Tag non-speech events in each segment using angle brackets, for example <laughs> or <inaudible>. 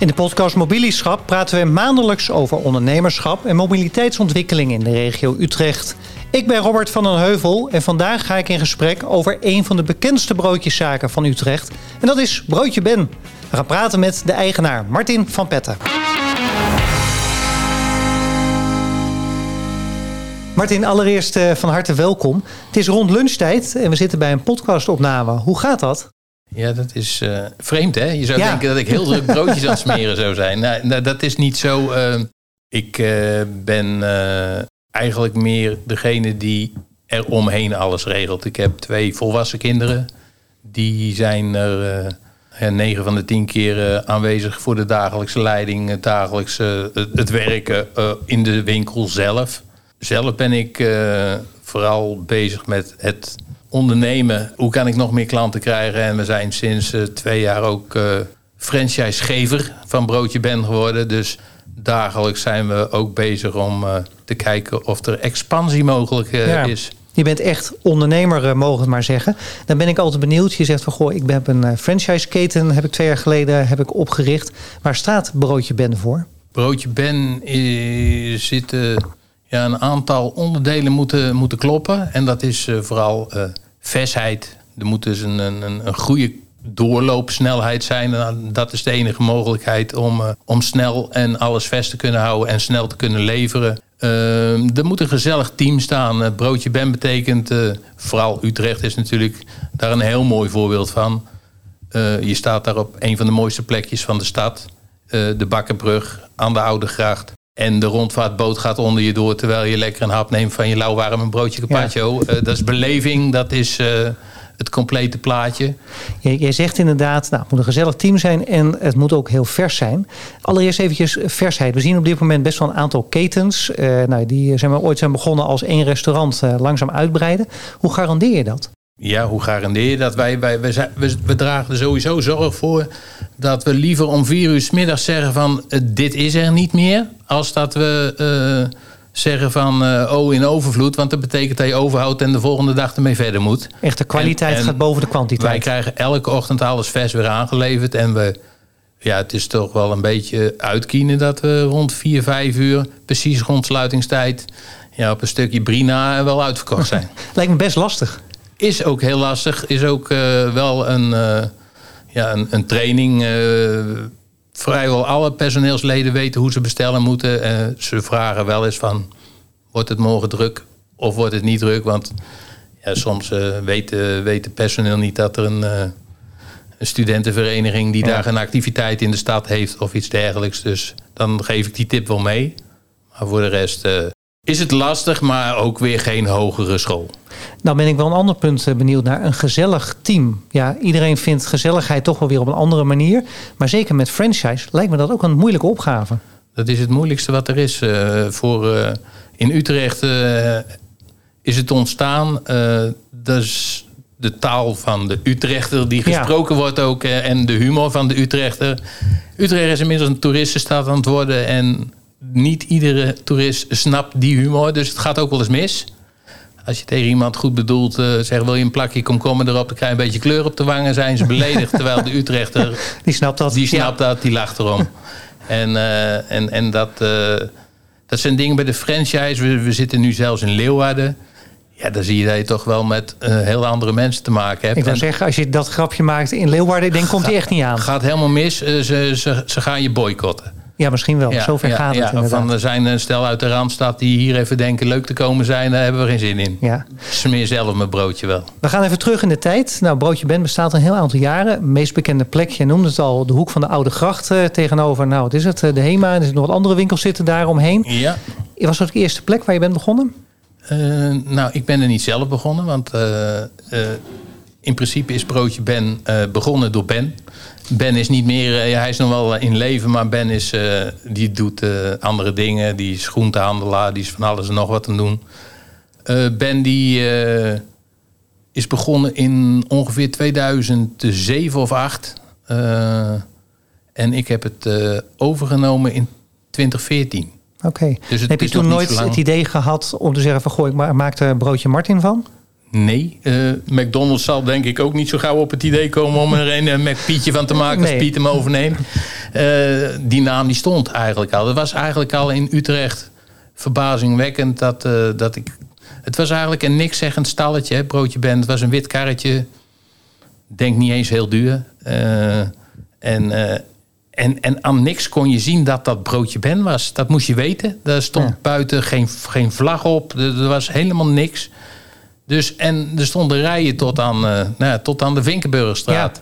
In de podcast Mobilieschap praten we maandelijks over ondernemerschap en mobiliteitsontwikkeling in de regio Utrecht. Ik ben Robert van den Heuvel en vandaag ga ik in gesprek over een van de bekendste broodjeszaken van Utrecht. En dat is Broodje Ben. We gaan praten met de eigenaar Martin van Petten. Martin, allereerst eh, van harte welkom. Het is rond lunchtijd en we zitten bij een podcastopname. Hoe gaat dat? Ja, dat is uh, vreemd hè. Je zou ja. denken dat ik heel druk broodjes aan het smeren zou zijn. Nou, nou dat is niet zo. Uh, ik uh, ben eigenlijk meer degene die er omheen alles regelt. Ik heb twee volwassen kinderen. Die zijn er negen van de tien keer aanwezig voor de dagelijkse leiding, het dagelijkse het werken in de winkel zelf. Zelf ben ik vooral bezig met het ondernemen. Hoe kan ik nog meer klanten krijgen? En we zijn sinds uh, twee jaar ook uh, franchisegever van Broodje Ben geworden. Dus dagelijks zijn we ook bezig om uh, te kijken of er expansie mogelijk ja. is. Je bent echt ondernemer, mogen we maar zeggen. Dan ben ik altijd benieuwd. Je zegt van, goh, ik heb een franchiseketen, heb ik twee jaar geleden heb ik opgericht. Waar staat Broodje Ben voor? Broodje Ben zit ja, een aantal onderdelen moeten, moeten kloppen. En dat is uh, vooral uh, versheid. Er moet dus een, een, een goede doorloopsnelheid zijn. Dat is de enige mogelijkheid om, uh, om snel en alles vers te kunnen houden en snel te kunnen leveren. er moet een gezellig team staan. Broodje Ben betekent, vooral Utrecht is natuurlijk daar een heel mooi voorbeeld van. je staat daar op een van de mooiste plekjes van de stad. de Bakkenbrug aan de Oude Gracht. En de rondvaartboot gaat onder je door terwijl je lekker een hap neemt van je lauwwarm broodje carpaccio. Ja. Uh, dat is beleving, dat is uh, het complete plaatje. Jij zegt inderdaad, nou, het moet een gezellig team zijn en het moet ook heel vers zijn. Allereerst eventjes versheid. We zien op dit moment best wel een aantal ketens. Uh, nou, die zijn we ooit zijn begonnen als één restaurant langzaam uitbreiden. Hoe garandeer je dat? Ja, hoe garandeer je dat? Wij, wij, wij, we, we dragen er sowieso zorg voor dat we liever om vier uur s middags zeggen van uh, dit is er niet meer. Als dat we uh, zeggen van uh, oh in overvloed. Want dat betekent dat je overhoudt en de volgende dag ermee verder moet. Echt de kwaliteit en, en gaat boven de kwantiteit. Wij krijgen elke ochtend alles vers weer aangeleverd. En we, ja, het is toch wel een beetje uitkienen dat we rond vier, vijf uur, precies rond sluitingstijd, ja, op een stukje Brina wel uitverkocht zijn. <laughs> Lijkt me best lastig. Is ook heel lastig. Is ook uh, wel een, uh, ja, een, een training. Uh, vrijwel alle personeelsleden weten hoe ze bestellen moeten. ze vragen wel eens van... wordt het morgen druk of wordt het niet druk? Want ja, soms weten, weten personeel niet dat er een, een studentenvereniging... die ja. daar een activiteit in de stad heeft of iets dergelijks. Dus dan geef ik die tip wel mee. Maar voor de rest is het lastig, maar ook weer geen hogere school. Nou ben ik wel een ander punt eh, benieuwd naar. Een gezellig team. Ja, iedereen vindt gezelligheid toch wel weer op een andere manier. Maar zeker met franchise lijkt me dat ook een moeilijke opgave. Dat is het moeilijkste wat er is. Uh, voor, uh, in Utrecht uh, is het ontstaan. dat is de taal van de Utrechter die gesproken ja. wordt ook. en de humor van de Utrechter. Utrecht is inmiddels een toeristenstad aan het worden. En niet iedere toerist snapt die humor. Dus het gaat ook wel eens mis. Als je tegen iemand goed bedoelt uh, zegt... wil je een plakje komkommer erop, dan krijg je een beetje kleur op de wangen... zijn ze beledigd, terwijl de Utrechter... <laughs> Die snapt dat. Die snapt ja. dat, die lacht erom. en, uh, en, en dat, uh, dat zijn dingen bij de franchise. We, we zitten nu zelfs in Leeuwarden... Ja, dan zie je dat je toch wel met heel andere mensen te maken hebt. Ik wil zeggen, als je dat grapje maakt in Leeuwarden... dan komt hij echt niet aan. Gaat helemaal mis. Ze, ze, ze gaan je boycotten. Ja, misschien wel. Ja, Zover ja, gaat het ja, Van, er zijn een stel uit de Randstad die hier even denken leuk te komen zijn. Daar hebben we geen zin in. Ja. Smeer zelf mijn broodje wel. We gaan even terug in de tijd. Nou, Broodje Ben bestaat een heel aantal jaren. meest bekende plek, je noemde het al, de hoek van de Oude Gracht uh, tegenover. Nou, wat is het? De Hema. Er zitten nog wat andere winkels zitten daar omheen. Ja. Was dat de eerste plek waar je bent begonnen? Uh, nou, ik ben er niet zelf begonnen. Want uh, in principe is Broodje Ben begonnen door Ben. Ben is niet meer, ja, hij is nog wel in leven, maar Ben is, uh, die doet andere dingen. Die is groentehandelaar, die is van alles en nog wat aan doen. Ben die is begonnen in ongeveer 2007 of 8. en ik heb het overgenomen in 2014. Oké. Okay. Dus heb je toen nooit het idee gehad om te zeggen van goh, ik maak er broodje Martin van? Nee, uh, McDonald's zal denk ik ook niet zo gauw op het idee komen om er een uh, McPietje van te maken nee. als Piet hem overneemt. die naam die stond eigenlijk al. Dat was eigenlijk al in Utrecht verbazingwekkend dat, dat ik... Het was eigenlijk een niks zeggend stalletje, hè, broodje bent. Het was een wit karretje. Denk niet eens heel duur. en, en, en aan niks kon je zien dat dat broodje Ben was. Dat moest je weten. Daar stond buiten geen, geen vlag op. Er, was helemaal niks. Dus, en er stonden rijen tot aan, uh, nou, tot aan de Vinkenburgstraat.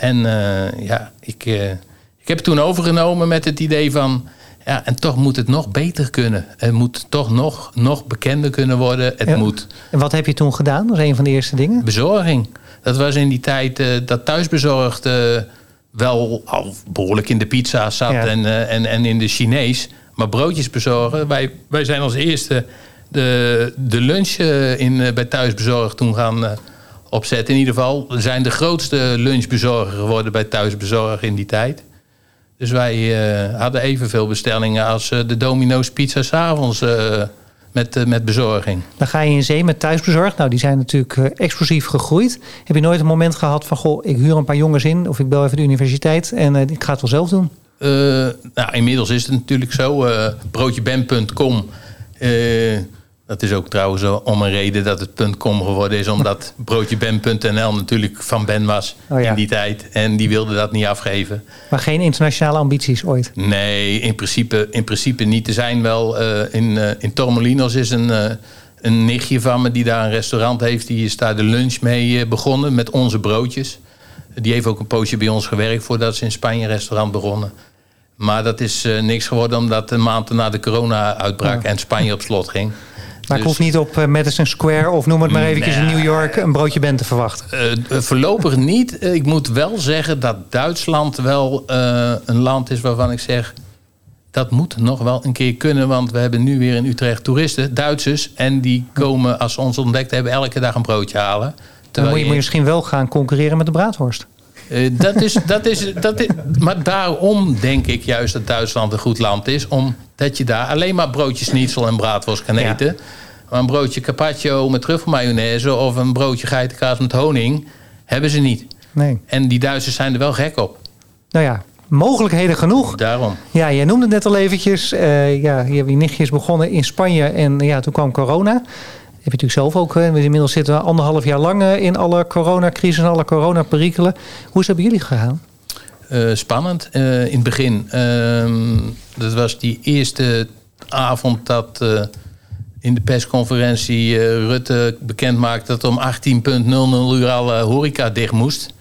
En uh, ja, ik, uh, ik heb het toen overgenomen met het idee van... Ja, en toch moet het nog beter kunnen. Het moet toch nog, nog bekender kunnen worden. Het moet... En wat heb je toen gedaan? Dat was een van de eerste dingen. Bezorging. Dat was in die tijd dat thuisbezorgd wel al behoorlijk in de pizza zat en, en, en in de Chinees. Maar broodjes bezorgen. Wij, wij zijn als eerste de, de lunch uh, in, uh, bij Thuisbezorgd toen gaan opzetten. In ieder geval we zijn de grootste lunchbezorger geworden bij Thuisbezorg in die tijd. Dus wij hadden evenveel bestellingen als de Domino's Pizza s'avonds met, uh, met bezorging. Dan ga je in zee met thuisbezorgd. Nou, die zijn natuurlijk uh, explosief gegroeid. Heb je nooit een moment gehad van... goh, ik huur een paar jongens in... of ik bel even de universiteit en uh, ik ga het wel zelf doen? nou, inmiddels is het natuurlijk zo. broodjeben.com dat is ook trouwens om een reden dat het .com geworden is. Omdat <laughs> broodjeben.nl natuurlijk van Ben was oh in die tijd. En die wilde dat niet afgeven. Maar geen internationale ambities ooit? Nee, in principe, in principe niet. Er zijn wel uh, in, uh, in Tormelinos is een, uh, een nichtje van me die daar een restaurant heeft. Die is daar de lunch mee begonnen met onze broodjes. Die heeft ook een poosje bij ons gewerkt voordat ze in Spanje een restaurant begonnen. Maar dat is niks geworden omdat een maand na de corona uitbrak en Spanje op slot ging. Maar ik hoef niet op eh, Madison Square of noem het maar eventjes in New York een broodje bent te verwachten. Uh, voorlopig niet. Ik moet wel zeggen dat Duitsland wel uh, een land is waarvan ik zeg... dat moet nog wel een keer kunnen. Want we hebben nu weer in Utrecht toeristen, Duitsers. En die komen, als ze ons ontdekt hebben, elke dag een broodje halen. Dan moet je, je misschien wel gaan concurreren met de braadworst. Uh, dat is, dat is, dat is, maar daarom denk ik juist dat Duitsland een goed land is. Omdat je daar alleen maar broodjes nietsel en braadworst kan eten. Maar een broodje carpaccio met truffelmayonaise... of een broodje geitenkaas met honing... hebben ze niet. Nee. En die Duitsers zijn er wel gek op. Nou ja, mogelijkheden genoeg. Daarom. Ja, jij noemde het net al eventjes. Uh, ja, je nichtjes begonnen in Spanje en ja, toen kwam corona. Heb je natuurlijk zelf ook. Inmiddels zitten we anderhalf jaar lang eh, in alle coronacrisis en alle coronaperikelen. Hoe is dat bij jullie gegaan? Uh, spannend uh, in het begin. Ehm, dat was die eerste avond dat in de persconferentie Rutte bekend maakt dat om 18.00 uur alle horeca dicht moest.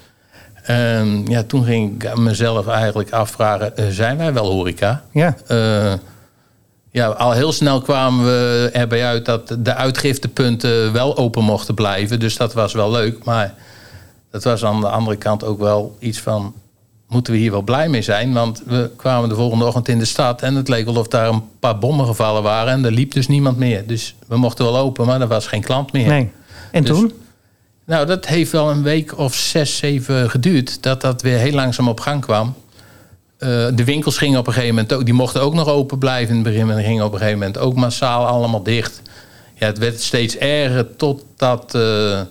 Uh, ja, toen ging ik mezelf eigenlijk afvragen, zijn wij wel horeca? Ja. Ja, al heel snel kwamen we erbij uit dat de uitgiftepunten wel open mochten blijven. Dus dat was wel leuk. Maar dat was aan de andere kant ook wel iets van moeten we hier wel blij mee zijn. Want we kwamen de volgende ochtend in de stad en het leek wel of daar een paar bommen gevallen waren. En er liep dus niemand meer. Dus we mochten wel open, maar er was geen klant meer. Nee. En dus, toen? Nou, dat heeft wel een week of zes, zeven geduurd. Dat dat weer heel langzaam op gang kwam. Uh, de winkels gingen op een gegeven moment ook, die mochten ook nog open blijven in het begin. En gingen op een gegeven moment ook massaal allemaal dicht. Ja, het werd steeds erger totdat... Uh,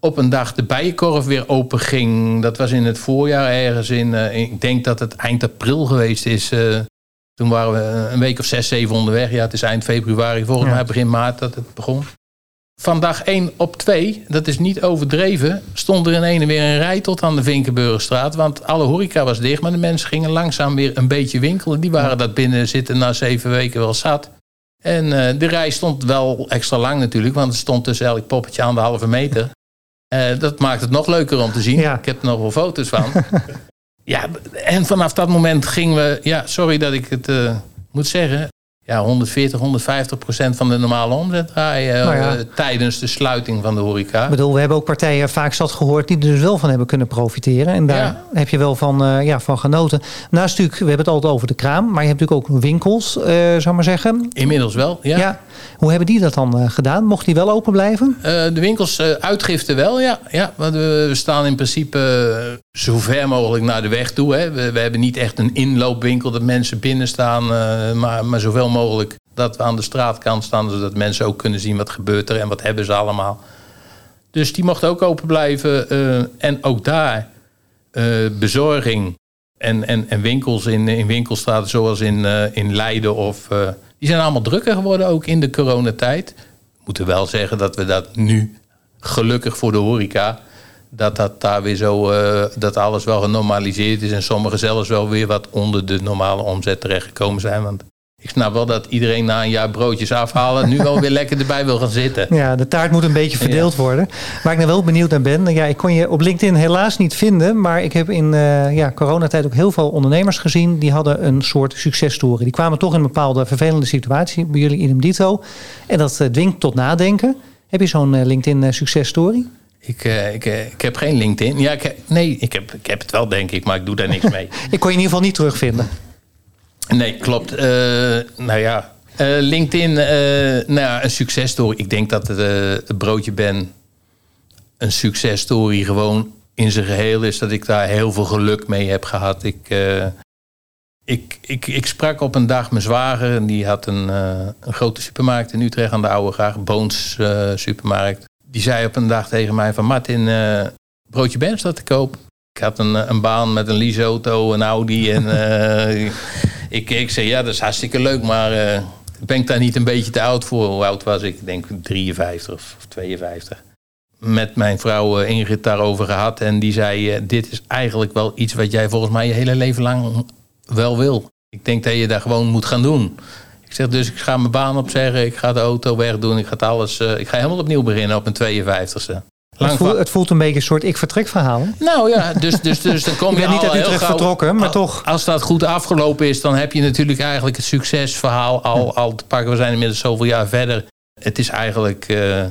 op een dag de bijenkorf weer open ging. Dat was in het voorjaar ergens in, uh, ik denk dat het eind april geweest is. Toen waren we een week of zes, zeven onderweg. Ja, het is eind februari, volgens mij begin maart dat het begon. Van dag 1 op 2, dat is niet overdreven, stond er in ene weer een rij tot aan de Vinkenburgerstraat. Want alle horeca was dicht, maar de mensen gingen langzaam weer een beetje winkelen. Die waren dat binnen zitten na zeven weken wel zat. En uh, de rij stond wel extra lang natuurlijk, want het stond tussen elk poppetje aan de halve meter. Uh, dat maakt het nog leuker om te zien. Ja. Ik heb er nog wel foto's van. <laughs> ja, en vanaf dat moment gingen we... Ja, sorry dat ik het uh, moet zeggen ja, 140, 150 procent van de normale omzet draaien nou ja. uh, tijdens de sluiting van de horeca. Ik bedoel, we hebben ook partijen vaak zat gehoord die er dus wel van hebben kunnen profiteren. En daar ja. heb je wel van, uh, ja, van genoten. Naast natuurlijk, we hebben het altijd over de kraam, maar je hebt natuurlijk ook winkels, uh, zou maar zeggen. Inmiddels wel, ja. ja. Hoe hebben die dat dan gedaan? Mocht die wel open blijven? de winkels uitgiften wel, ja. ja want we staan in principe zo ver mogelijk naar de weg toe. Hè. We, hebben niet echt een inloopwinkel dat mensen binnen staan, maar, maar zoveel mogelijk dat we aan de straatkant staan, zodat mensen ook kunnen zien wat gebeurt er en wat hebben ze allemaal. Dus die mocht ook open blijven. Uh, en ook daar uh, bezorging En, en, en winkels in, in winkelstraten zoals in, in Leiden of... die zijn allemaal drukker geworden ook in de coronatijd. We moeten wel zeggen dat we dat nu, gelukkig voor de horeca dat dat daar weer zo, uh, dat alles wel genormaliseerd is en sommigen zelfs wel weer wat onder de normale omzet terechtgekomen zijn. Want ik snap wel dat iedereen na een jaar broodjes afhalen nu wel weer lekker erbij wil gaan zitten. Ja, de taart moet een beetje verdeeld worden. Waar ik nou wel benieuwd naar ben, ja, ik kon je op LinkedIn helaas niet vinden, maar ik heb in uh, ja, coronatijd ook heel veel ondernemers gezien die hadden een soort successtory. Die kwamen toch in een bepaalde vervelende situatie, bij jullie in dito. En dat uh, dwingt tot nadenken. Heb je zo'n LinkedIn successtory? Ik, uh, ik, uh, ik heb geen LinkedIn. Ja, ik, nee, ik heb, ik heb het wel, denk ik, maar ik doe daar niks mee. <laughs> ik kon je in ieder geval niet terugvinden. Nee, klopt. Uh, nou ja, LinkedIn, nou ja, een successtory. Ik denk dat het, broodje ben een successtory gewoon in zijn geheel is. Dat ik daar heel veel geluk mee heb gehad. Ik, ik, ik, ik sprak op een dag mijn zwager. En die had een, een grote supermarkt in Utrecht aan de Oude Graag. Boons supermarkt die zei op een dag tegen mij van Martin, uh, broodje Ben staat te koop. Ik had een, een baan met een leaseauto, een Audi. En uh, <laughs> ik, ik zei, ja, dat is hartstikke leuk, maar uh, ben ik daar niet een beetje te oud voor? Hoe oud was ik? Ik denk 53 of 52. Met mijn vrouw Ingrid daarover gehad. En die zei, dit is eigenlijk wel iets wat jij volgens mij je hele leven lang wel wil. Ik denk dat je daar gewoon moet gaan doen. Ik zeg dus, ik ga mijn baan opzeggen. Ik ga de auto wegdoen. Ik ga alles. Uh, ik ga helemaal opnieuw beginnen op mijn 52ste. Het voelt, het voelt, een beetje een soort ik-vertrek verhaal. Nou ja, dus, dus, dus dan kom je, je bent niet uit Utrecht vertrokken, maar toch. Als dat goed afgelopen is, dan heb je natuurlijk eigenlijk het succesverhaal al, al te pakken. We zijn inmiddels zoveel jaar verder. Het is eigenlijk uh,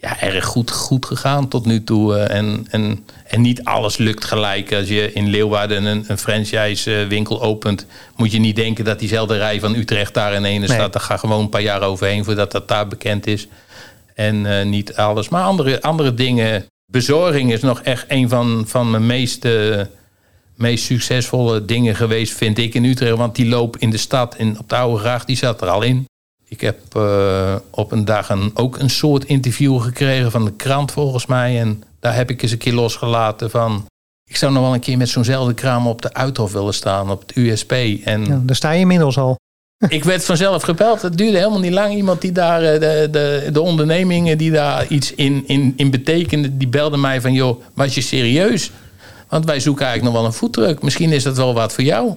ja, erg goed, goed gegaan tot nu toe. Uh, en, en, en niet alles lukt gelijk. Als je in Leeuwarden een, een franchise winkel opent, moet je niet denken dat diezelfde rij van Utrecht daar in ene staat. Daar gaat gewoon een paar jaar overheen voordat dat daar bekend is. En uh, niet alles. Maar andere, andere dingen. Bezorging is nog echt een van, van mijn meest, uh, meest succesvolle dingen geweest, vind ik in Utrecht. Want die loop in de stad, in, op de Oude Graag, die zat er al in. Ik heb uh, op een dag een, ook een soort interview gekregen van de krant volgens mij. En daar heb ik eens een keer losgelaten van... Ik zou nog wel een keer met zo'nzelfde kraam op de Uithof willen staan, op het USP. En ja, daar sta je inmiddels al. <laughs> Ik werd vanzelf gebeld. Het duurde helemaal niet lang. Iemand die daar, eh, de, de, de ondernemingen die daar iets in, in, in betekende, die belde mij van: joh, was je serieus? Want wij zoeken eigenlijk nog wel een voetdruk. Misschien is dat wel wat voor jou.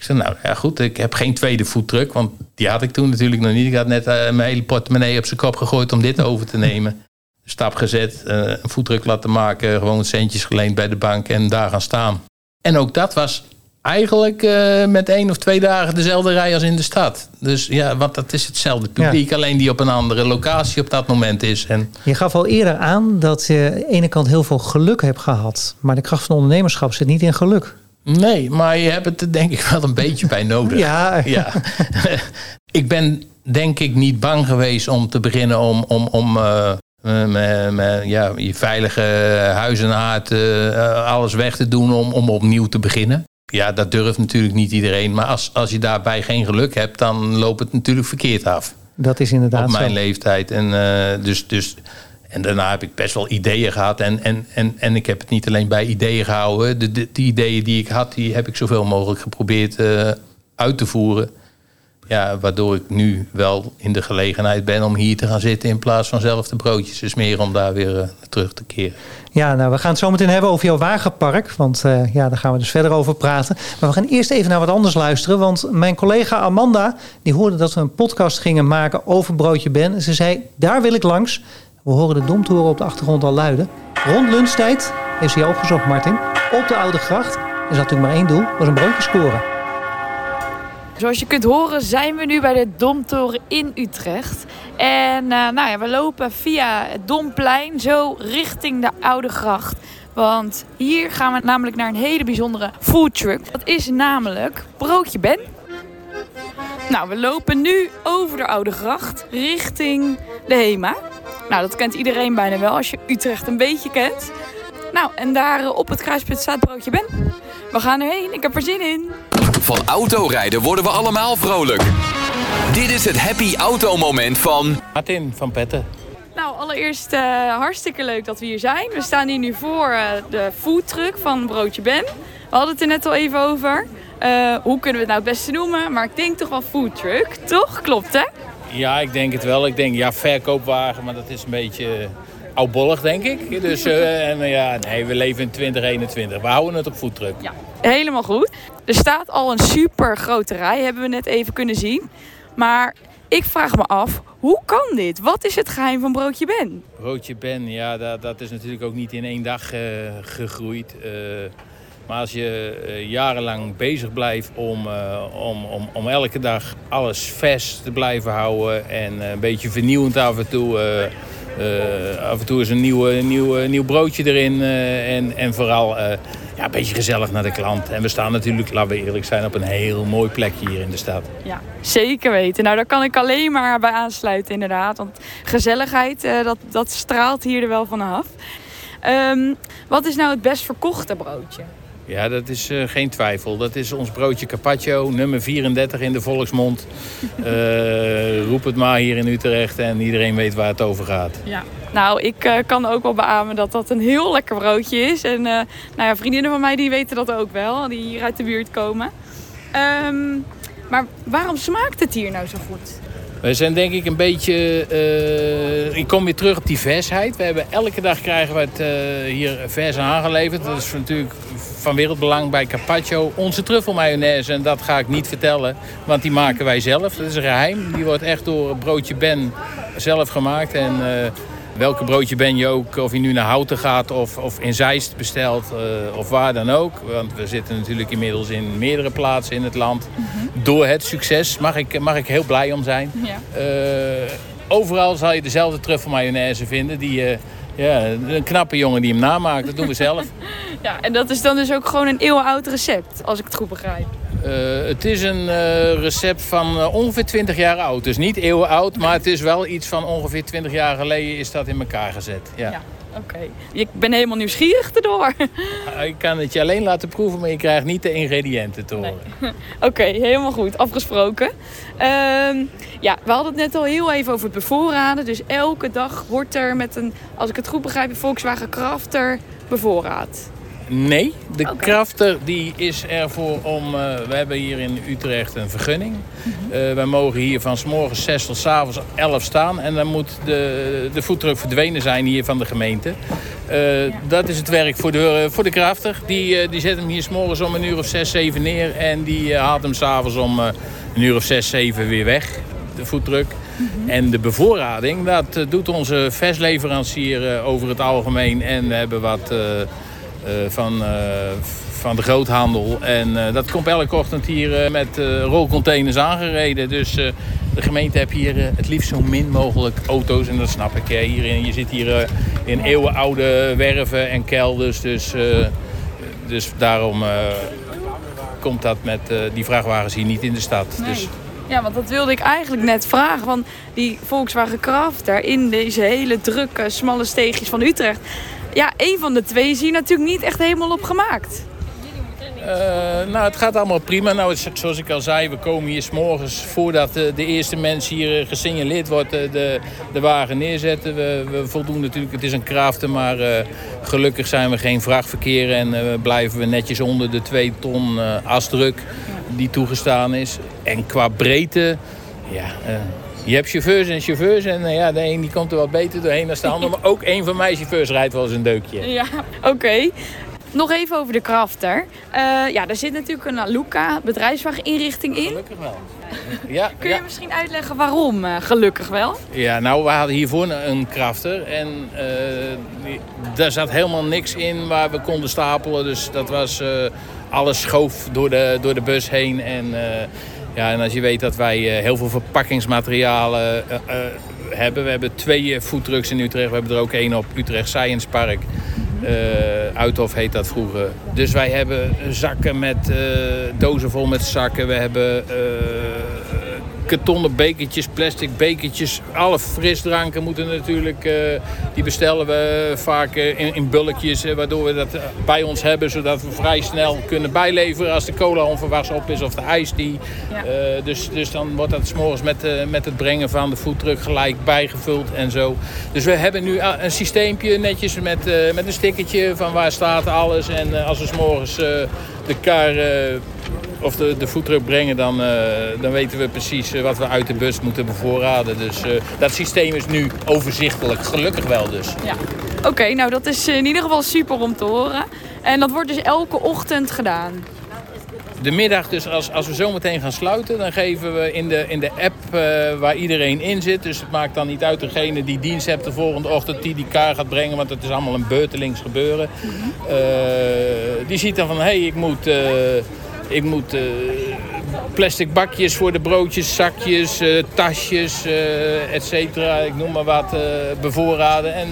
Ik zei, nou ja goed, ik heb geen tweede voetdruk. Want die had ik toen natuurlijk nog niet. Ik had net uh, mijn hele portemonnee op zijn kop gegooid om dit over te nemen. <laughs> Stap gezet, uh, een voetdruk laten maken. Gewoon centjes geleend bij de bank en daar gaan staan. En ook dat was eigenlijk uh, met één of twee dagen dezelfde rij als in de stad. Dus ja, want dat is hetzelfde publiek, alleen die op een andere locatie op dat moment is. En... Je gaf al eerder aan dat je aan de ene kant heel veel geluk hebt gehad. Maar de kracht van ondernemerschap zit niet in geluk. Nee, maar je hebt het er denk ik wel een beetje bij nodig. ja. <laughs> ja. ik ben denk ik niet bang geweest om te beginnen om, om, om uh, met, met, ja, je veilige huis en haard, uh, alles weg te doen om, om opnieuw te beginnen ja, dat durft natuurlijk niet iedereen. Maar als, als je daarbij geen geluk hebt, dan loopt het natuurlijk verkeerd af. Dat is inderdaad Op mijn zo. leeftijd. En, uh, dus, dus, en daarna heb ik best wel ideeën gehad. En, en, en, en ik heb het niet alleen bij ideeën gehouden. De, ideeën die ik had, die heb ik zoveel mogelijk geprobeerd uh, uit te voeren. Ja, waardoor ik nu wel in de gelegenheid ben om hier te gaan zitten in plaats van zelf de broodjes te smeren om daar weer uh, terug te keren. Ja, nou, we gaan het zo meteen hebben over jouw wagenpark. Want uh, ja, daar gaan we dus verder over praten. Maar we gaan eerst even naar wat anders luisteren. Want mijn collega Amanda, die hoorde dat we een podcast gingen maken over Broodje Ben. Ze zei, daar wil ik langs. We horen de domtoren op de achtergrond al luiden. Rond lunchtijd heeft jou opgezocht, Martin. Op de Oude Gracht. Er zat natuurlijk maar één doel, was een broodje scoren. Zoals je kunt horen zijn we nu bij de Domtoren in Utrecht. En uh, nou ja, we lopen via het Domplein zo richting de Oude Gracht. Want hier gaan we namelijk naar een hele bijzondere foodtruck. Dat is namelijk Broodje Ben. Nou, we lopen nu over de Oude Gracht richting de Hema. Nou, dat kent iedereen bijna wel als je Utrecht een beetje kent. Nou, en daar op het kruispunt staat Broodje Ben. We gaan erheen, ik heb er zin in. Van autorijden worden we allemaal vrolijk. Dit is het happy auto moment van... Martin van Petten. Nou, allereerst uh, hartstikke leuk dat we hier zijn. We staan hier nu voor uh, de foodtruck van Broodje Ben. We hadden het er net al even over. Uh, hoe kunnen we het nou het beste noemen? Maar ik denk toch wel foodtruck, toch? Klopt, hè? Ja, ik denk het wel. Ik denk, ja, verkoopwagen, maar dat is een beetje oudbollig, denk ik. Dus <laughs> en, ja, nee, we leven in 2021. We houden het op foodtruck. Ja, helemaal goed. Er staat al een super grote rij, hebben we net even kunnen zien. Maar ik vraag me af, hoe kan dit? Wat is het geheim van Broodje Ben? Broodje Ben, ja, dat, dat is natuurlijk ook niet in één dag uh, gegroeid. Uh, maar als je uh, jarenlang bezig blijft om, om, om, om elke dag alles vers te blijven houden en een beetje vernieuwend af en toe. af en toe is een nieuw, nieuw, nieuw broodje erin en, en vooral ja, een beetje gezellig naar de klant. En we staan natuurlijk, laten we eerlijk zijn, op een heel mooi plekje hier in de stad. Ja, zeker weten. Nou, daar kan ik alleen maar bij aansluiten inderdaad. Want gezelligheid, dat, dat straalt hier er wel vanaf. Um, wat is nou het best verkochte broodje? Ja, dat is uh, geen twijfel. Dat is ons broodje carpaccio, nummer 34 in de volksmond. Uh, <laughs> roep het maar hier in Utrecht en iedereen weet waar het over gaat. Ja. Nou, ik uh, kan ook wel beamen dat dat een heel lekker broodje is. En nou ja, vriendinnen van mij die weten dat ook wel, die hier uit de buurt komen. Um, maar waarom smaakt het hier nou zo goed? We zijn denk ik een beetje... Uh, ik kom weer terug op die versheid. We hebben elke dag krijgen we het uh, hier vers aangeleverd. Dat is natuurlijk van wereldbelang bij Carpaccio. Onze truffelmayonaise, en dat ga ik niet vertellen, want die maken wij zelf. Dat is een geheim. Die wordt echt door Broodje Ben zelf gemaakt. En uh, welke broodje ben je ook, of je nu naar Houten gaat of, of in Zeist bestelt uh, of waar dan ook. Want we zitten natuurlijk inmiddels in meerdere plaatsen in het land. Mm -hmm. Door het succes mag ik, mag ik heel blij om zijn. Ja. Uh, overal zal je dezelfde truffelmayonaise vinden die... Uh, ja, een knappe jongen die hem namaakt, dat doen we zelf. <laughs> ja, en dat is dan dus ook gewoon een eeuwenoud recept, als ik het goed begrijp. Uh, het is een uh, recept van uh, ongeveer 20 jaar oud. Dus niet eeuwen oud, maar het is wel iets van ongeveer 20 jaar geleden is dat in elkaar gezet. Ja. ja Oké, okay. ik ben helemaal nieuwsgierig erdoor. ik kan het je alleen laten proeven, maar je krijgt niet de ingrediënten te horen. Nee. <laughs> Oké, okay, helemaal goed, afgesproken. Ehm, ja, we hadden het net al heel even over het bevoorraden. Dus elke dag wordt er met een, als ik het goed begrijp, een Volkswagen Crafter bevoorraad. Nee, de okay. Crafter die is ervoor om... Uh, we hebben hier in Utrecht een vergunning. Mm -hmm. uh, wij mogen hier van s morgens 6 tot s avonds 11 staan. En dan moet de, de voetdruk verdwenen zijn hier van de gemeente. Uh, ja. Dat is het werk voor de, voor de Crafter. Die, die zet hem hier s morgens om een uur of 6, 7 neer. En die haalt hem s'avonds om een uur of 6, 7 weer weg. De voetdruk. -hmm. En de bevoorrading, dat doet onze versleverancier over het algemeen. En we hebben wat... Uh, van, uh, van de groothandel. En uh, dat komt elke ochtend hier met rolcontainers aangereden. Dus de gemeente heeft hier het liefst zo min mogelijk auto's. En dat snap ik. Hè. Hierin, je zit hier in eeuwenoude werven en kelders. Dus, dus daarom komt dat met die vrachtwagens hier niet in de stad. Nee. Dus, ja, want dat wilde ik eigenlijk net vragen. Want die Volkswagen Crafter in deze hele drukke, smalle steegjes van Utrecht ja, één van de twee is hier natuurlijk niet echt helemaal op gemaakt. Uh, nou, het gaat allemaal prima. Nou, zoals ik al zei, we komen hier s morgens voordat de, de eerste mens hier gesignaleerd wordt, de, de wagen neerzetten. We, we voldoen natuurlijk, het is een kraften, maar gelukkig zijn we geen vrachtverkeer en blijven we netjes onder de 2 ton asdruk die toegestaan is. En qua breedte, ja, je hebt chauffeurs en chauffeurs en ja, de een die komt er wat beter doorheen dan de ander. <laughs> Maar ook een van mijn chauffeurs rijdt wel eens een deukje. Ja, oké. Okay. Nog even over de Crafter. Uh, ja, daar zit natuurlijk een Aluka bedrijfswageninrichting in. Gelukkig wel. <laughs> Ja, Kun je ja. misschien uitleggen waarom uh, gelukkig wel? Ja, nou, we hadden hiervoor een Crafter. En uh, daar zat helemaal niks in waar we konden stapelen. Dus dat was... alles schoof door de, door de bus heen en... Ja, en als je weet dat wij uh, heel veel verpakkingsmaterialen uh, uh, hebben. We hebben twee foodtrucks in Utrecht. We hebben er ook één op Utrecht Science Park. Uithof heet dat vroeger. Dus wij hebben zakken met dozen vol met zakken. We hebben kartonnen bekertjes, plastic bekertjes. Alle frisdranken moeten natuurlijk, uh, die bestellen we vaak in, in bulkjes. waardoor we dat bij ons hebben, zodat we vrij snel kunnen bijleveren als de cola onverwachts op is of de ijs die. Ja. dus, dus dan wordt dat s'morgens met, met het brengen van de foodtruck gelijk bijgevuld en zo. Dus we hebben nu een systeempje netjes met, met een stickertje van waar staat alles. En als we s'morgens de kar of de, de brengen, dan, uh, dan weten we precies eh, wat we uit de bus moeten bevoorraden. Dus dat systeem is nu overzichtelijk, gelukkig wel dus. Ja. Oké, nou dat is in ieder geval super om te horen. En dat wordt dus elke ochtend gedaan? De middag, dus als, als we zo meteen gaan sluiten, dan geven we in de, in de app uh, waar iedereen in zit. Dus het maakt dan niet uit degene die dienst hebt de volgende ochtend die die kaart gaat brengen. Want het is allemaal een beurtelings gebeuren. Uh, die ziet dan van, hé, hey, ik moet... Uh, ik moet plastic bakjes voor de broodjes, zakjes, tasjes, et cetera. Ik noem maar wat, bevoorraden. En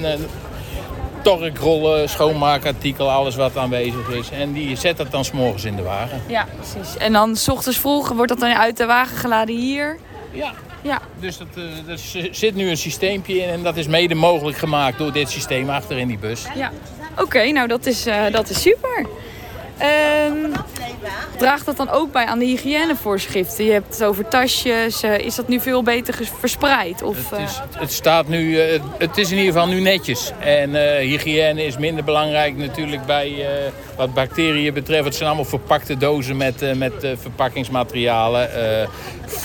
torkrollen, schoonmaakartikel, alles wat aanwezig is. En die zet dat dan s'morgens in de wagen. Ja, precies. En dan s ochtends vroeg wordt dat dan uit de wagen geladen hier? Ja. Ja. Dus dat, er zit nu een systeempje in en dat is mede mogelijk gemaakt door dit systeem achter in die bus. Ja. Oké, nou dat is, dat is super. Um, draagt dat dan ook bij aan de hygiënevoorschriften? Je hebt het over tasjes. Uh, is dat nu veel beter verspreid? Of, het, is, eh? het, staat nu, uh, het is in ieder geval nu netjes. En hygiëne is minder belangrijk natuurlijk bij wat bacteriën betreft. Het zijn allemaal verpakte dozen met, met verpakkingsmaterialen.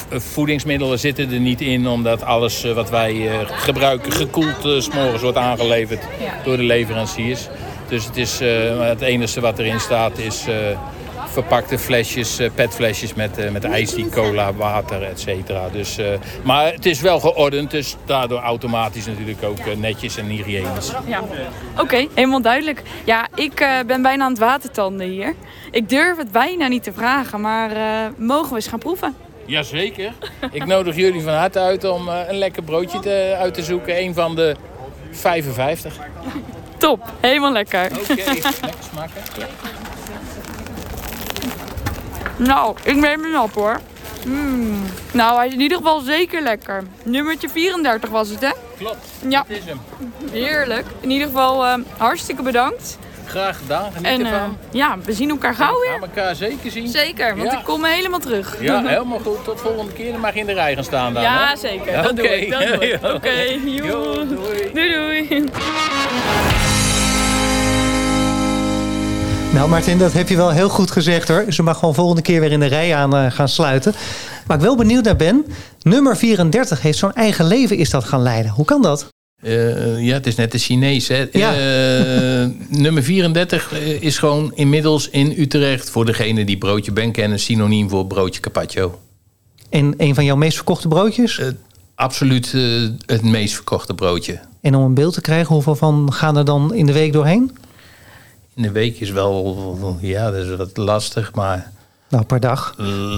voedingsmiddelen zitten er niet in, omdat alles wat wij gebruiken gekoeld s s'morgens wordt aangeleverd door de leveranciers. Dus het, is, uh, het enige wat erin staat is uh, verpakte flesjes, uh, petflesjes met, met ijs, cola, water, et cetera. Dus, maar het is wel geordend, dus daardoor automatisch natuurlijk ook netjes en hygiënisch. Ja, oké, helemaal duidelijk. Ja, ik ben bijna aan het watertanden hier. Ik durf het bijna niet te vragen, maar mogen we eens gaan proeven? Jazeker. Ik nodig jullie van harte uit om een lekker broodje te, uit te zoeken. Een van de 55. Top, helemaal lekker. Oké, okay. lekker smaken. Ja. <laughs> Nou, ik neem hem op hoor. Mm. Nou, hij is in ieder geval zeker lekker. Nummertje 34 was het, hè? Klopt, ja. dat is hem. Heerlijk. In ieder geval uh, hartstikke bedankt. Graag gedaan, geniet en, ervan. Uh, ja, we zien elkaar gauw weer. We gaan elkaar zeker zien. Zeker, want ja. ik kom helemaal terug. Ja, helemaal goed. Tot volgende keer. Dan mag je in de rij gaan staan dan. Ja, hè? zeker. Dat okay. doe ik. <laughs> Oké, okay. doei. doei. doei. Nou, Martin, dat heb je wel heel goed gezegd hoor. Ze mag gewoon volgende keer weer in de rij aan uh, gaan sluiten. Waar ik wel benieuwd naar ben, nummer 34 heeft zo'n eigen leven is dat gaan leiden. Hoe kan dat? Uh, ja, het is net de Chinees. Hè? Ja. Uh, nummer 34 is gewoon inmiddels in Utrecht... voor degene die broodje ben kennen... synoniem voor broodje carpaccio. En een van jouw meest verkochte broodjes? absoluut het meest verkochte broodje. En om een beeld te krijgen, hoeveel van gaan er dan in de week doorheen? In de week is wel, ja, dat is wat lastig, maar... Nou, per dag?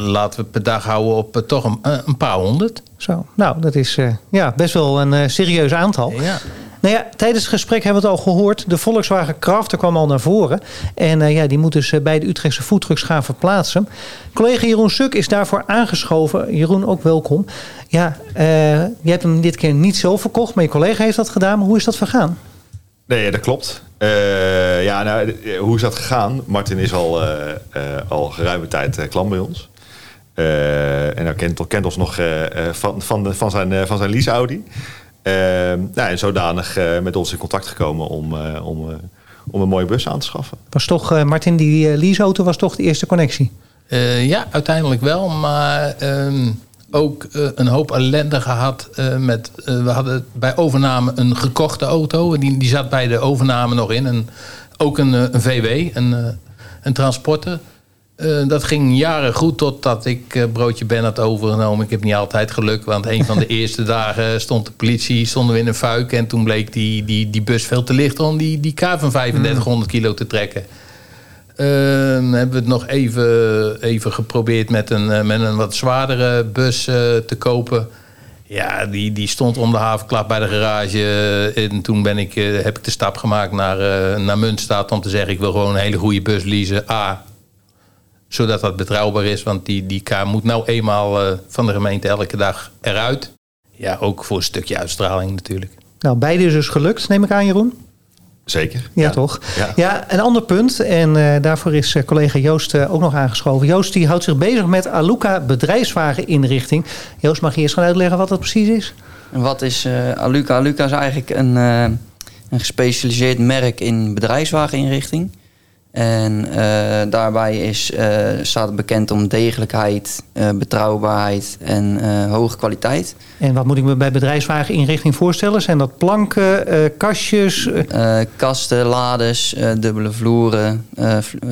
Laten we per dag houden op uh, toch een, uh, een, paar honderd. Zo, nou, dat is uh, ja, best wel een serieus aantal. Ja. Nou ja, tijdens het gesprek hebben we het al gehoord. De Volkswagen Crafter kwam al naar voren. En ja, die moet dus bij de Utrechtse voetdrugs gaan verplaatsen. Collega Jeroen Suk is daarvoor aangeschoven. Jeroen, ook welkom. Ja, je hebt hem dit keer niet zo verkocht, maar je collega heeft dat gedaan. Maar hoe is dat vergaan? Nee, dat klopt. Uh, ja, nou, eh, hoe is dat gegaan? Martin is al, uh, uh, al geruime tijd klant bij ons. en hij kent, kent ons nog van, van, de, van, zijn, van zijn lease Audi. nou, en zodanig met ons in contact gekomen om, om, om een mooie bus aan te schaffen. Was toch, Martin, die leaseauto was toch de eerste connectie? ja, uiteindelijk wel. Maar ehm, ook uh, een hoop ellende gehad. Uh, met, uh, we hadden bij overname een gekochte auto. Die, die zat bij de overname nog in. En ook een, een VW, een, een transporter. dat ging jaren goed totdat ik broodje ben had overgenomen. Ik heb niet altijd geluk, want een van de <laughs> eerste dagen stond de politie, stonden we in een fuik. En toen bleek die, die, die bus veel te licht om die, die K van 3500 kilo te trekken. Uh, hebben we het nog even, even geprobeerd met een, eh, met een wat zwaardere bus uh, te kopen. Ja, die, die stond om de havenklap bij de garage. En toen ben ik, heb ik de stap gemaakt naar, naar Muntstad om te zeggen... ik wil gewoon een hele goede bus leasen. A, zodat dat betrouwbaar is. Want die, die K moet nou eenmaal eh, van de gemeente elke dag eruit. Ja, ook voor een stukje uitstraling natuurlijk. Nou, beide is dus gelukt, neem ik aan, Jeroen. Zeker. Ja, toch? Ja. Ja. een ander punt. En eh, daarvoor is eh, collega Joost eh, ook nog aangeschoven. Joost die houdt zich bezig met Aluka bedrijfswageninrichting. Joost, mag je eerst gaan uitleggen wat dat precies is? En wat is eh, Aluca? Aluca is eigenlijk een, eh, een gespecialiseerd merk in bedrijfswageninrichting. En eh, daarbij is, eh, staat het bekend om degelijkheid, eh, betrouwbaarheid en hoge kwaliteit. En wat moet ik me bij bedrijfswageninrichting voorstellen? Zijn dat planken, kastjes? kasten, lades, dubbele vloeren,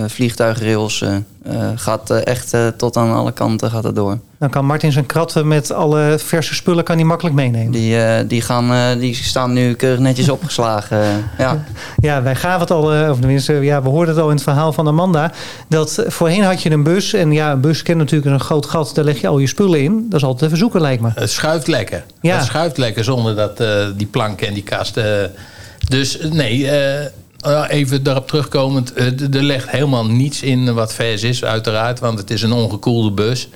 vliegtuigrails. Eh, gaat eh, echt eh, tot aan alle kanten gaat het door. dan kan Martin zijn kratten met alle verse spullen kan hij makkelijk meenemen. Die, eh, die, gaan, eh, die staan nu keurig netjes <laughs> opgeslagen. ja. Ja, wij gaven het al, of tenminste, ja, we hoorden het al in het verhaal van Amanda. Dat voorheen had je een bus. En ja, een bus kent natuurlijk een groot gat. Daar leg je al je spullen in. Dat is altijd even zoeken, lijkt me. Het schuift lekker. Ja. Het schuift lekker zonder dat eh, die planken en die kasten. dus eh, nee, nou, even daarop terugkomend. eh, er ligt helemaal niets in wat vers is, uiteraard. Want het is een ongekoelde bus.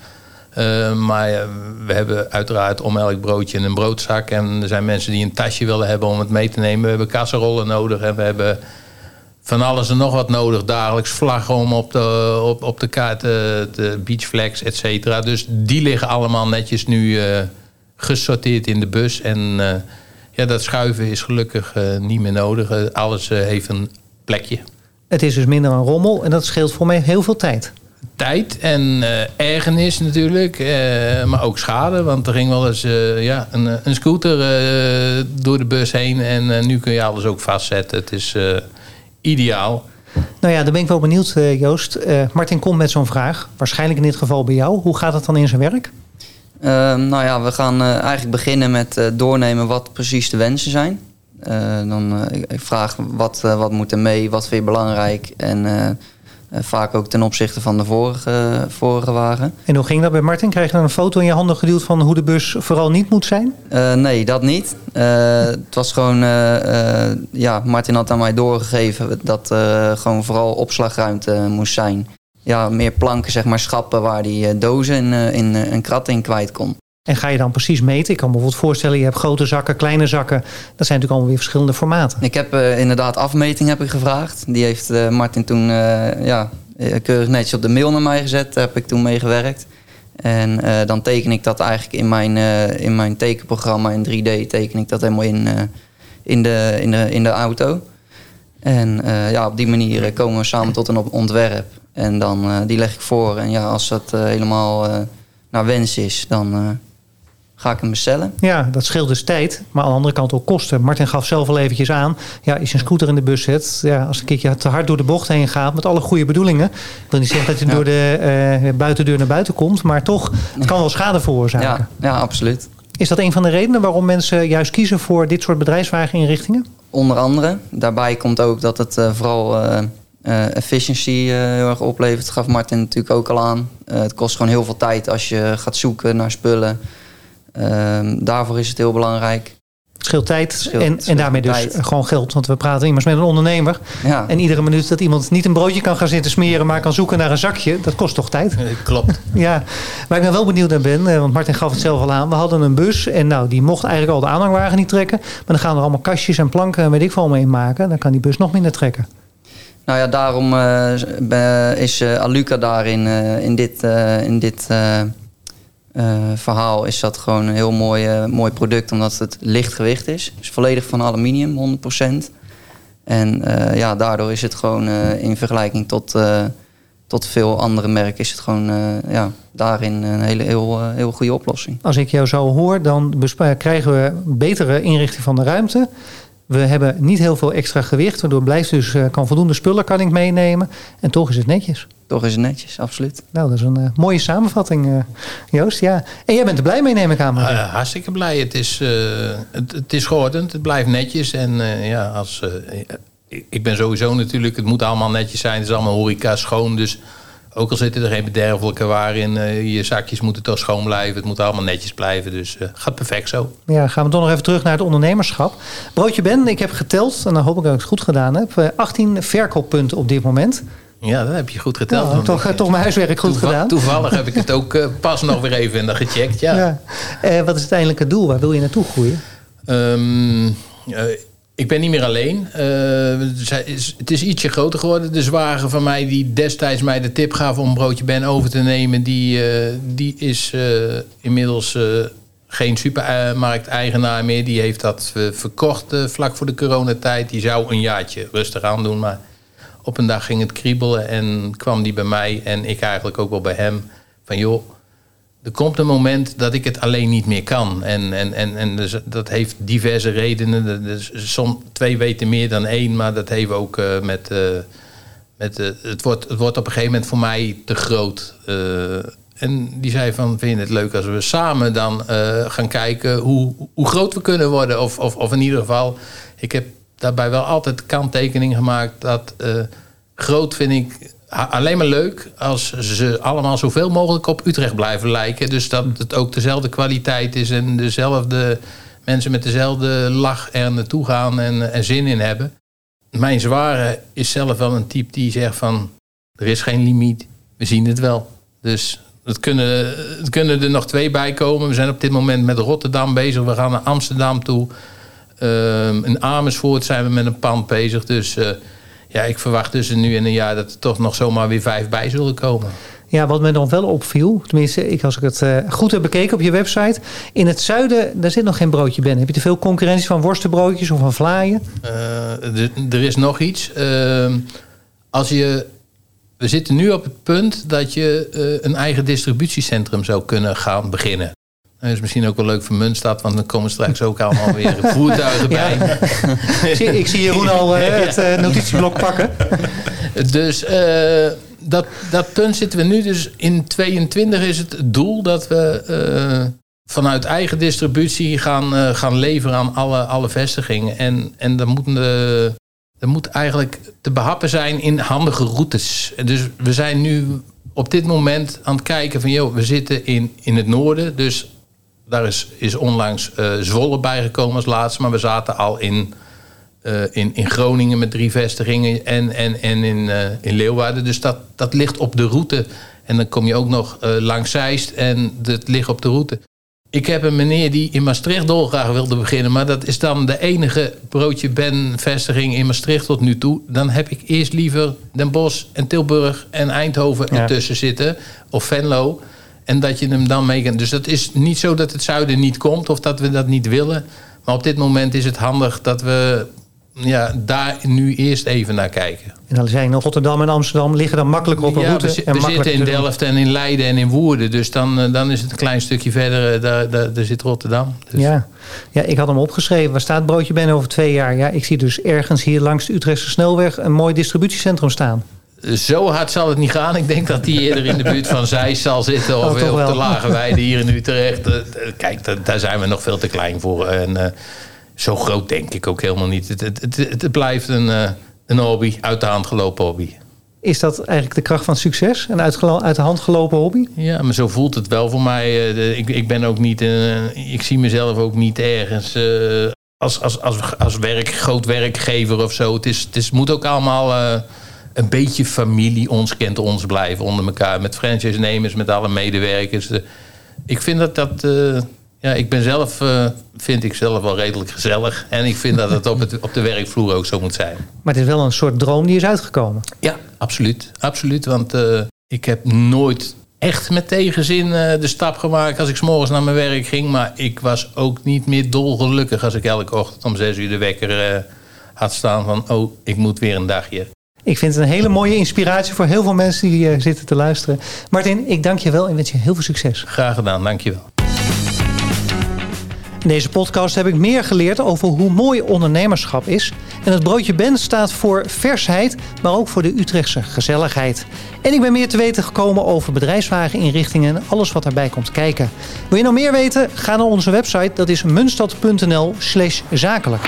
Eh, maar eh, we hebben uiteraard om elk broodje een broodzak. En er zijn mensen die een tasje willen hebben om het mee te nemen. We hebben kasserollen nodig en we hebben van alles en nog wat nodig. Dagelijks vlaggen om op de, op, op de kaart, de beachflags, et cetera. Dus die liggen allemaal netjes nu gesorteerd in de bus. En ja, dat schuiven is gelukkig eh, niet meer nodig. Eh, alles eh, heeft een plekje. Het is dus minder een rommel. En dat scheelt voor mij heel veel tijd. Tijd en eh ergernis natuurlijk, maar ook schade. Want er ging wel eens ja, een, een scooter door de bus heen. En nu kun je alles ook vastzetten. Het is ideaal. Nou ja, dan ben ik wel benieuwd, Joost. Martin komt met zo'n vraag. Waarschijnlijk in dit geval bij jou. Hoe gaat het dan in zijn werk? Ehm, nou ja, we gaan eh, eigenlijk beginnen met eh, doornemen wat precies de wensen zijn. Eh, dan, ik, vraag wat, wat moet er mee, wat vind je belangrijk. En vaak ook ten opzichte van de vorige, vorige wagen. En hoe ging dat bij Martin? Krijg je dan een foto in je handen geduwd van hoe de bus vooral niet moet zijn? Nee, dat niet. Het was gewoon, ja, Martin had aan mij doorgegeven dat er gewoon vooral opslagruimte moest zijn. Ja, meer planken, zeg maar, schappen waar die eh, dozen en in, in, eh, een krat in kwijt kon. En ga je dan precies meten? Ik kan me bijvoorbeeld voorstellen, je hebt grote zakken, kleine zakken. Dat zijn natuurlijk allemaal weer verschillende formaten. Ik heb eh, inderdaad afmeting heb ik gevraagd. Die heeft eh, Martin toen eh, ja, eh, keurig netjes op de mail naar mij gezet. Daar heb ik toen mee gewerkt. En eh, dan teken ik dat eigenlijk in mijn, eh, in mijn tekenprogramma in 3D teken ik dat helemaal in, eh, in, de, in, de, in de auto. En eh, ja, op die manier eh, komen we samen tot een op- ontwerp. En dan eh, die leg ik voor. En ja, als dat helemaal naar wens is, dan ga ik hem bestellen. Ja, dat scheelt dus tijd, maar aan de andere kant ook kosten. Martin gaf zelf al eventjes aan. Ja, als je een scooter in de bus zet, ja, als een keertje te hard door de bocht heen gaat, met alle goede bedoelingen. Wil niet zeggen dat je Ja. door de buitendeur naar buiten komt, maar toch, het kan wel schade veroorzaken. Ja, ja, absoluut. Is dat een van de redenen waarom mensen juist kiezen voor dit soort bedrijfswageninrichtingen? Onder andere. Daarbij komt ook dat het eh, vooral efficiency eh, heel erg oplevert. Dat gaf Martin natuurlijk ook al aan. Het kost gewoon heel veel tijd als je gaat zoeken naar spullen. Ehm, daarvoor is het heel belangrijk. Het scheelt tijd Scheelt- en, en daarmee dus tijd. gewoon geld. Want we praten immers met een ondernemer. Ja, En iedere minuut dat iemand niet een broodje kan gaan zitten smeren, maar kan zoeken naar een zakje, dat kost toch tijd? Klopt. <laughs> Ja, waar ik nou wel benieuwd naar ben, eh, want Martin gaf het zelf al aan. We hadden een bus en nou, die mocht eigenlijk al de aanhangwagen niet trekken. Maar dan gaan er allemaal kastjes en planken en weet ik veel in maken. Dan kan die bus nog minder trekken. nou ja, daarom eh, is eh, Aluca daarin eh, in dit, eh, in dit eh, verhaal is dat gewoon een heel mooi, eh, mooi product. Omdat het lichtgewicht is. Is volledig van aluminium, 100%. En eh, ja, daardoor is het gewoon in vergelijking tot, tot veel andere merken... is het gewoon ja, daarin een hele heel, heel goede oplossing. Als ik jou zo hoor, dan krijgen we betere inrichting van de ruimte. We hebben niet heel veel extra gewicht, waardoor blijft dus kan voldoende spullen kan ik meenemen. En toch is het netjes. Toch is het netjes, absoluut. Nou, dat is een eh, mooie samenvatting, eh, Joost. Ja. En jij bent er blij mee, neem ik aan. Eh, hartstikke blij. Het is, eh, het, het is geordend, het blijft netjes. En eh, ja, als, ik- ben sowieso natuurlijk, het moet allemaal netjes zijn. Het is allemaal horeca schoon. Dus ook al zitten er geen bederfelijke waar in, eh, je zakjes moeten toch schoon blijven. Het moet allemaal netjes blijven. Dus eh gaat perfect zo. Ja, gaan we toch nog even terug naar het ondernemerschap. Broodje Ben, ik heb geteld, en dan hoop ik dat ik het goed gedaan heb. eh, 18 verkooppunten op dit moment. Ja, dat heb je goed geteld. Nou, toch, ik- toch mijn huiswerk goed toeval- gedaan. Toevallig heb ik het ook eh, pas nog weer even gecheckt. Ja. <laughs> Ja. Eh, wat is het eindelijke doel? Waar wil je naartoe groeien? Ehm, eh, ik ben niet meer alleen. Het is ietsje groter geworden. De zwager van mij die destijds mij de tip gaf om broodje Ben over te nemen... die, die is inmiddels geen supermarkt-eigenaar meer. Die heeft dat verkocht vlak voor de coronatijd. Die zou een jaartje rustig aan doen, maar op een dag ging het kriebelen... en kwam die bij mij en ik eigenlijk ook wel bij hem... van joh, er komt een moment dat ik het alleen niet meer kan. En, en, en, en dus dat heeft diverse redenen. Dus som, twee weten meer dan één, maar dat heeft ook eh, met. eh, met eh, het, wordt, het wordt op een gegeven moment voor mij te groot. En die zei van, vind je het leuk als we samen dan gaan kijken hoe, hoe groot we kunnen worden? Of, of, of in ieder geval, ik heb daarbij wel altijd kanttekening gemaakt dat eh, groot vind ik alleen maar leuk als ze allemaal zoveel mogelijk op Utrecht blijven lijken. Dus dat het ook dezelfde kwaliteit is en dezelfde mensen met dezelfde lach er naartoe gaan en, en zin in hebben. Mijn zware is zelf wel een type die zegt van er is geen limiet, we zien het wel. Dus het kunnen, het kunnen er nog twee bij komen. We zijn op dit moment met Rotterdam bezig. We gaan naar Amsterdam toe. Ehm, in Amersfoort zijn we met een pand bezig. Dus eh, ja, ik verwacht tussen nu en een jaar dat er toch nog zomaar weer vijf bij zullen komen. Ja, wat me dan wel opviel, tenminste, ik, als ik het eh, goed heb bekeken op je website. In het zuiden, daar zit nog geen broodje Ben. Heb je te veel concurrentie van worstenbroodjes of van vlaaien? Eh, er- is nog iets. Ehm, als je, we zitten nu op het punt dat je een eigen distributiecentrum zou kunnen gaan beginnen. Dat is misschien ook wel leuk voor Muntstad, want dan komen straks ook allemaal weer voertuigen bij. Ik <laughs> zie- ik zie Jeroen al eh, het eh, notitieblok pakken. Dus eh, dat, dat punt zitten we nu. Dus in 22 is het doel dat we vanuit eigen distributie gaan, gaan leveren aan alle, alle vestigingen. En, en dan moeten de, er moet eigenlijk te behappen zijn in handige routes. Dus we zijn nu op dit moment aan het kijken van... joh, we zitten in, in het noorden, dus daar is, is onlangs eh, Zwolle bijgekomen als laatste... maar we zaten al in, eh, in, in Groningen met drie vestigingen en, en, en in, eh, in Leeuwarden. Dus dat, dat ligt op de route. En dan kom je ook nog langs Zeist en dat ligt op de route. Ik heb een meneer die in Maastricht dolgraag wilde beginnen... maar dat is dan de enige broodje Ben-vestiging in Maastricht tot nu toe. Dan heb ik eerst liever Den Bosch en Tilburg en Eindhoven Ja. ertussen zitten. Of Venlo. En dat je hem dan mee kan... Dus dat is niet zo dat het zuiden niet komt of dat we dat niet willen. Maar op dit moment is het handig dat we ja, daar nu eerst even naar kijken. En dan zijn Rotterdam en Amsterdam liggen dan makkelijker op een Ja, route. we, en zitten in. Delft en in Leiden en in Woerden. Dus dan, eh, dan is het een klein stukje verder. eh, Daar, daar, daar zit Rotterdam. Dus Ja. ja, ik had hem opgeschreven. Waar staat broodje Ben over twee jaar? Ja, ik zie dus ergens hier langs de Utrechtse snelweg een mooi distributiecentrum staan. Zo hard zal het niet gaan. Ik denk dat die eerder in de buurt van Zeist zal zitten. Of Oh, op de Lage Weide hier in Utrecht. Eh, eh, Kijk, da- daar zijn we nog veel te klein voor. En eh, zo groot denk ik ook helemaal niet. Het, het, het, het blijft een, een hobby. Uit de hand gelopen hobby. Is dat eigenlijk de kracht van succes? Een uit de hand gelopen hobby? Ja, maar zo voelt het wel voor mij. Ik, ik ben ook niet. eh, ik zie mezelf ook niet ergens als, als, als, als werk, groot werkgever of zo. Het, is, het is, moet ook allemaal een beetje familie, ons kent ons blijven onder elkaar. Met franchise-nemers, met alle medewerkers. Eh, ik vind dat dat. eh, ja, ik ben zelf, eh, vind ik zelf wel redelijk gezellig. En ik vind dat het op, het op de werkvloer ook zo moet zijn. Maar het is wel een soort droom die is uitgekomen. Ja, absoluut. Absoluut. Want ik heb nooit echt met tegenzin de stap gemaakt als ik 's morgens naar mijn werk ging. Maar ik was ook niet meer dolgelukkig als ik elke ochtend om zes uur de wekker had staan van... oh, ik moet weer een dagje. Ik vind het een hele mooie inspiratie voor heel veel mensen die eh, zitten te luisteren. Martin, ik dank je wel en wens je heel veel succes. Graag gedaan, dankjewel. In deze podcast heb ik meer geleerd over hoe mooi ondernemerschap is. En het broodje Ben staat voor versheid, maar ook voor de Utrechtse gezelligheid. En ik ben meer te weten gekomen over bedrijfswageninrichtingen en alles wat daarbij komt kijken. Wil je nog meer weten? Ga naar onze website, dat is munstad.nl zakelijk.